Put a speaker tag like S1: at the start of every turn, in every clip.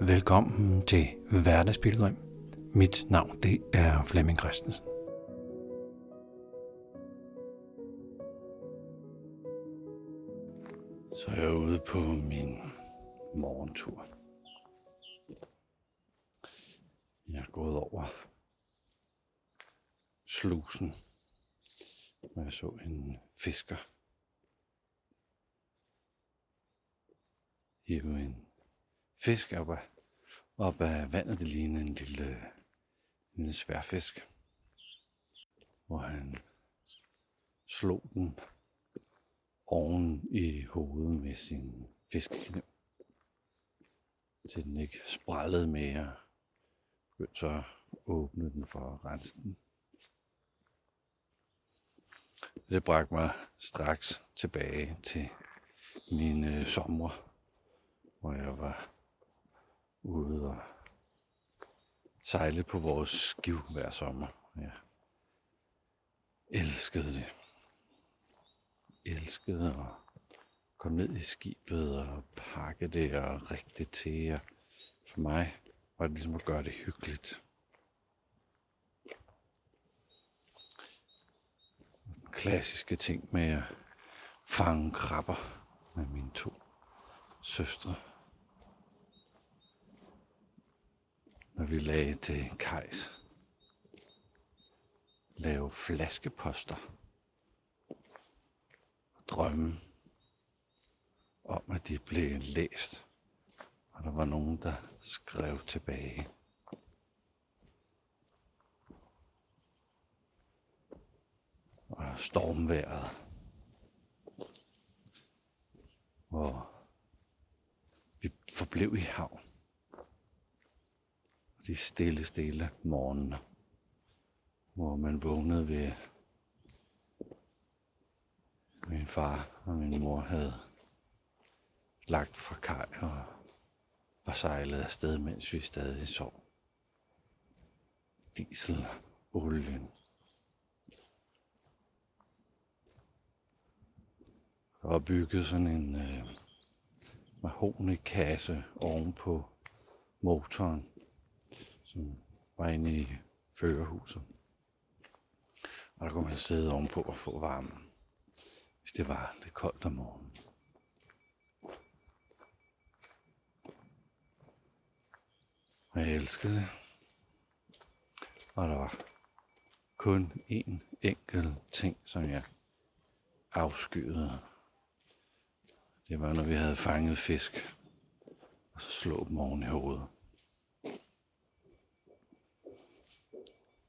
S1: Velkommen til Hverdagsbilledrøm. Mit navn det er Flemming Christensen. Så er jeg ude på min morgentur. Jeg er gået over slusen, og jeg så en fisker hive en fisk op af, op af vandet. Det ligner en lille, en lille sværfisk, hvor han slog den oven i hovedet med sin fiskekniv, til den ikke sprællede mere. Begyndte så at åbne den for at rense den. Det bragte mig straks tilbage til mine øh, sommer, hvor jeg var ude og sejle på vores skiv hver sommer. Ja. elskede det. Elskede at komme ned i skibet og pakke det og rigte til. Og for mig var det ligesom at gøre det hyggeligt. Den klassiske ting med at fange krabber med mine to søstre. Når vi lagde til kajs. Lave flaskeposter. Og drømme om, at de blev læst. Og der var nogen, der skrev tilbage. Og stormværet. Hvor vi forblev i havn. De stille, stille morgener, hvor man vågnede ved min far og min mor havde lagt fra kaj og var sejlet afsted, mens vi stadig sov. Diesel, olien. Der var bygget sådan en øh, mahonikasse oven på motoren, som var inde i førerhuset. Og der kunne man sidde ovenpå og få varme, hvis det var lidt koldt om morgenen. Og jeg elskede det. Og der var kun én enkelt ting, som jeg afskyede. Det var, når vi havde fanget fisk, og så slog dem oven i hovedet.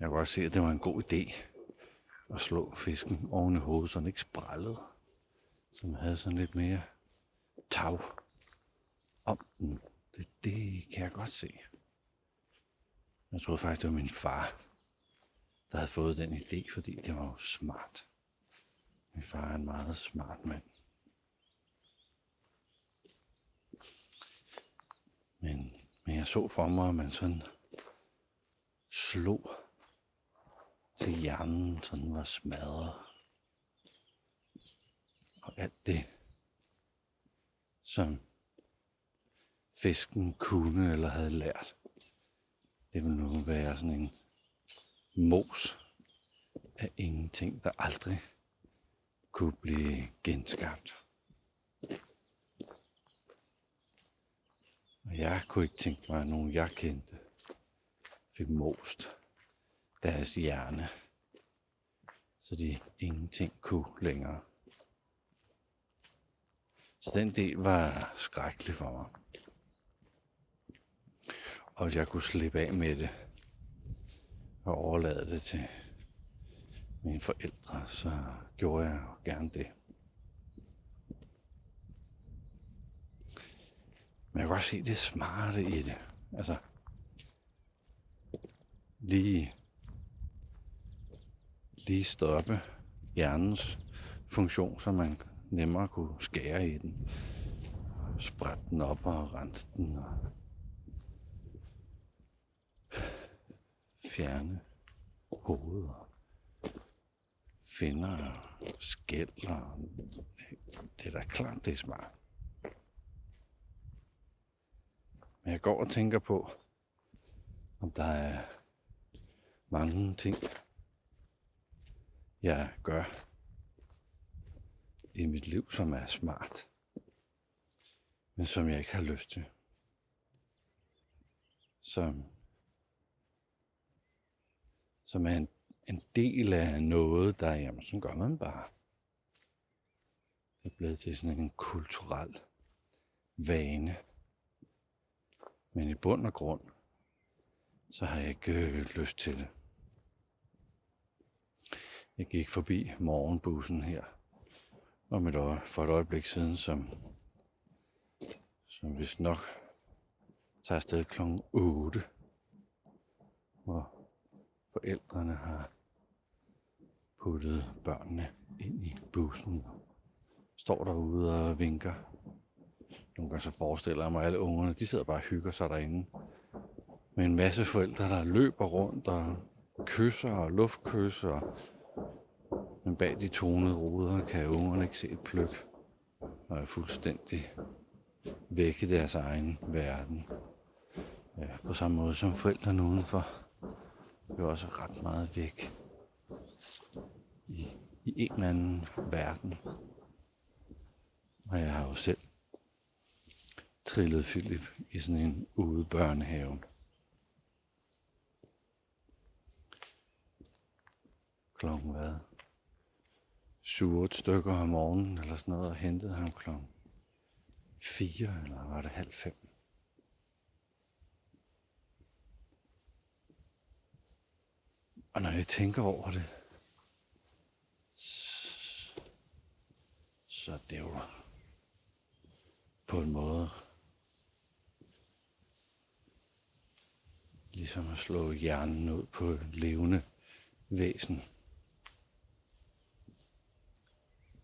S1: Jeg kunne også se, at det var en god idé at slå fisken oven i hovedet, så den ikke sprællede. Så man havde sådan lidt mere tag om den. Det, det kan jeg godt se. Jeg troede faktisk, det var min far, der havde fået den idé, fordi det var jo smart. Min far er en meget smart mand. Men, men jeg så for mig, at man sådan slog til hjernen, sådan var smadret. Og alt det, som fisken kunne eller havde lært, det ville nu være sådan en mos af ingenting, der aldrig kunne blive genskabt. Og jeg kunne ikke tænke mig, at nogen jeg kendte fik most deres hjerne, så de ingenting kunne længere. Så den del var skrækkelig for mig. Og hvis jeg kunne slippe af med det og overlade det til mine forældre, så gjorde jeg gerne det. Men jeg kan godt se det smarte i det. Altså, lige, lige stoppe hjernens funktion, så man nemmere kunne skære i den. Sprætte den op og rense den og fjerne hovedet og finder og skæld og det er da klart, det er smart. Men Men jeg går og tænker på, om der er mange ting, jeg gør i mit liv, som er smart, men som jeg ikke har lyst til. Som, som er en, en del af noget, der, jamen, sådan gør man bare. Det er blevet til sådan en kulturel vane. Men i bund og grund, så har jeg ikke øh, lyst til det. Jeg gik forbi morgenbussen her om et øje, for et øjeblik siden, som, som vist nok tager afsted kl. 8, hvor forældrene har puttet børnene ind i bussen og står derude og vinker. Nogle gange så forestiller jeg mig, at alle ungerne, de sidder bare og hygger sig derinde. Med en masse forældre, der løber rundt og kysser og luftkysser. Men bag de tonede ruder kan ungerne ikke se et pløk. Og er fuldstændig væk i deres egen verden. Ja, på samme måde som forældrene udenfor. er også ret meget væk i, i en eller anden verden. Og jeg har jo selv trillet Philip i sådan en ude børnehave. Klokken hvad? 7 stykker om morgenen eller sådan noget, og hentede ham klokken 4, eller var det halv fem? Og når jeg tænker over det, så det er jo på en måde ligesom at slå hjernen ud på et levende væsen.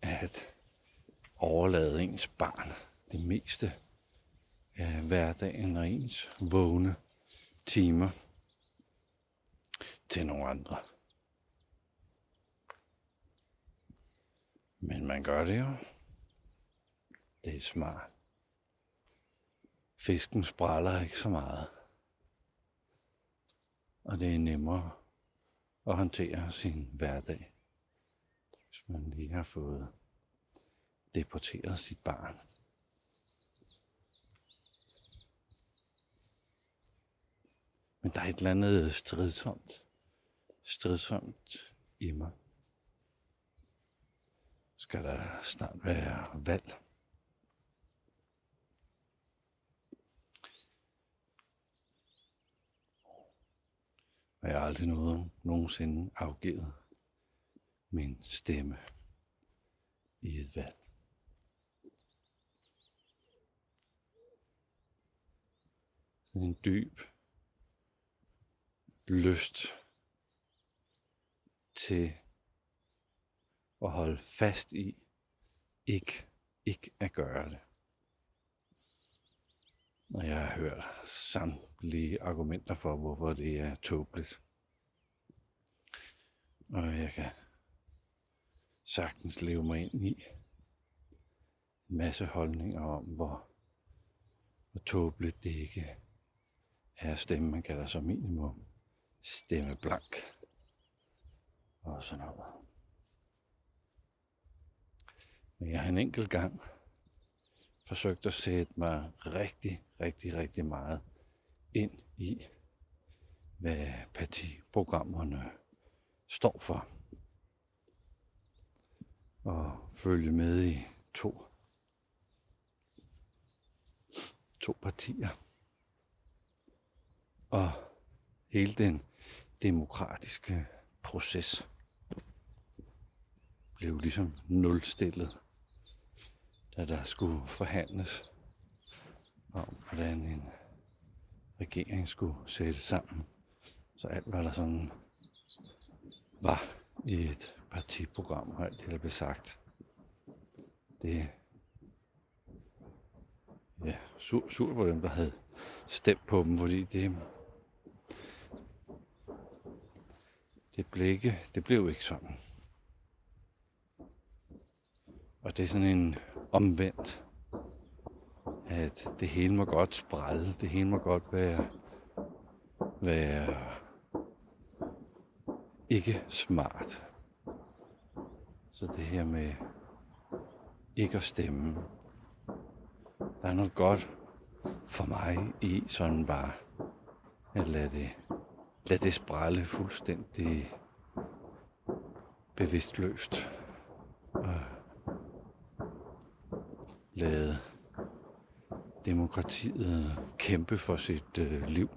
S1: At overlade ens barn det meste af hverdagen og ens vågne timer til nogle andre. Men man gør det jo. Det er smart. Fisken spræller ikke så meget. Og det er nemmere at håndtere sin hverdag, hvis man lige har fået deporteret sit barn. Men der er et eller andet stridsomt, stridsomt i mig. Skal der snart være valg? Og jeg har aldrig noget, nogensinde afgivet min stemme i et valg. En dyb lyst til at holde fast i ikke, ikke at gøre det. Og jeg har hørt samtlige argumenter for, hvorfor det er tåbeligt. Og jeg kan sagtens leve mig ind i en masse holdninger om, hvor, hvor tåbeligt det ikke her stemme. Man kan da som minimum stemme blank og sådan noget. Men jeg har en enkelt gang forsøgt at sætte mig rigtig, rigtig, rigtig meget ind i, hvad partiprogrammerne står for. Og følge med i to, to partier. Og hele den demokratiske proces blev ligesom nulstillet da der skulle forhandles om, hvordan en regering skulle sætte sammen. Så alt, hvad der sådan var i et partiprogram og alt det, der blev sagt, det ja, sur, sur for dem, der havde stemt på dem, fordi det, det blev ikke, det blev ikke sådan. Og det er sådan en omvendt at det hele må godt sprælle, det hele må godt være, være ikke smart. Så det her med ikke at stemme, der er noget godt for mig i sådan bare at lade det, lad det sprælle fuldstændig bevidstløst. Og lad demokratiet kæmpe for sit øh, liv.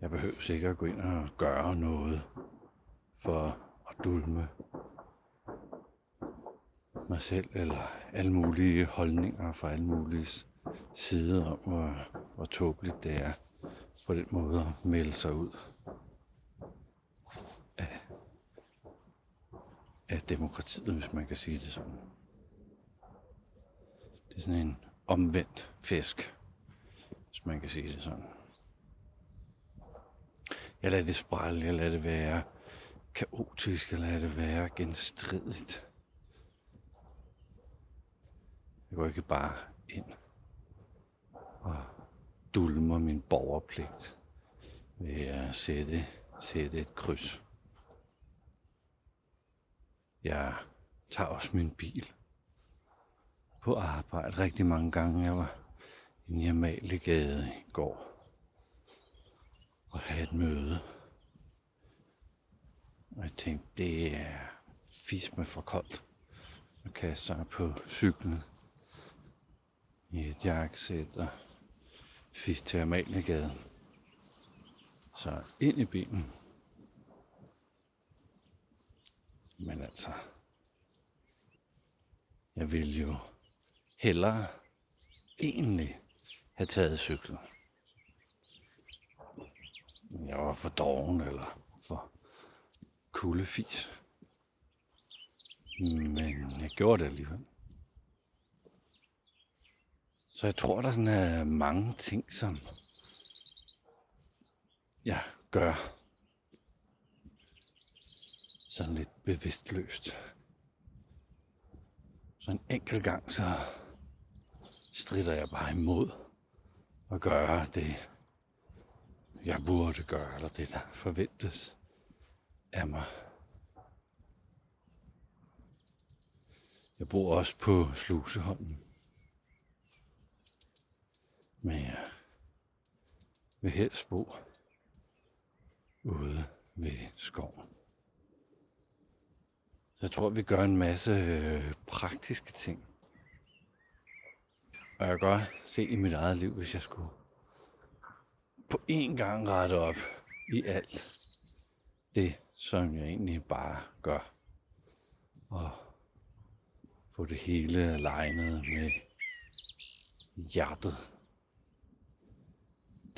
S1: Jeg behøver sikkert at gå ind og gøre noget for at dulme mig selv, eller alle mulige holdninger fra alle mulige sider om, hvor, hvor tåbeligt det er på den måde at melde sig ud af, af demokratiet, hvis man kan sige det sådan. Det er sådan en omvendt fisk, hvis man kan sige det sådan. Jeg lader det sprælle, jeg lader det være kaotisk, jeg lader det være genstridigt. Jeg går ikke bare ind og dulmer min borgerpligt ved at sætte, sætte et kryds. Jeg tager også min bil på arbejde rigtig mange gange. Jeg var i Jamalegade i går og havde et møde. Og jeg tænkte, det er fisme for koldt at kaste sig på cyklen i et jakkesæt og fisk til Amaliegade. Så ind i bilen. Men altså, jeg ville jo hellere egentlig have taget cyklen. Jeg var for doven eller for kuldefis. Men jeg gjorde det alligevel. Så jeg tror, der sådan er mange ting, som jeg gør sådan lidt bevidstløst. Så en enkelt gang, så strider jeg bare imod at gøre det, jeg burde gøre, eller det, der forventes af mig. Jeg bor også på Sluseholmen. Men jeg vil helst bo ude ved skoven. Så jeg tror, vi gør en masse øh, praktiske ting. Og jeg kan godt se i mit eget liv, hvis jeg skulle på én gang rette op i alt det, som jeg egentlig bare gør. Og få det hele legnet med hjertet.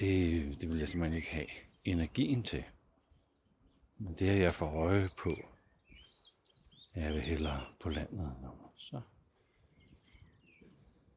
S1: Det, det vil jeg simpelthen ikke have energien til. Men det har jeg for øje på. Jeg vil hellere på landet. Så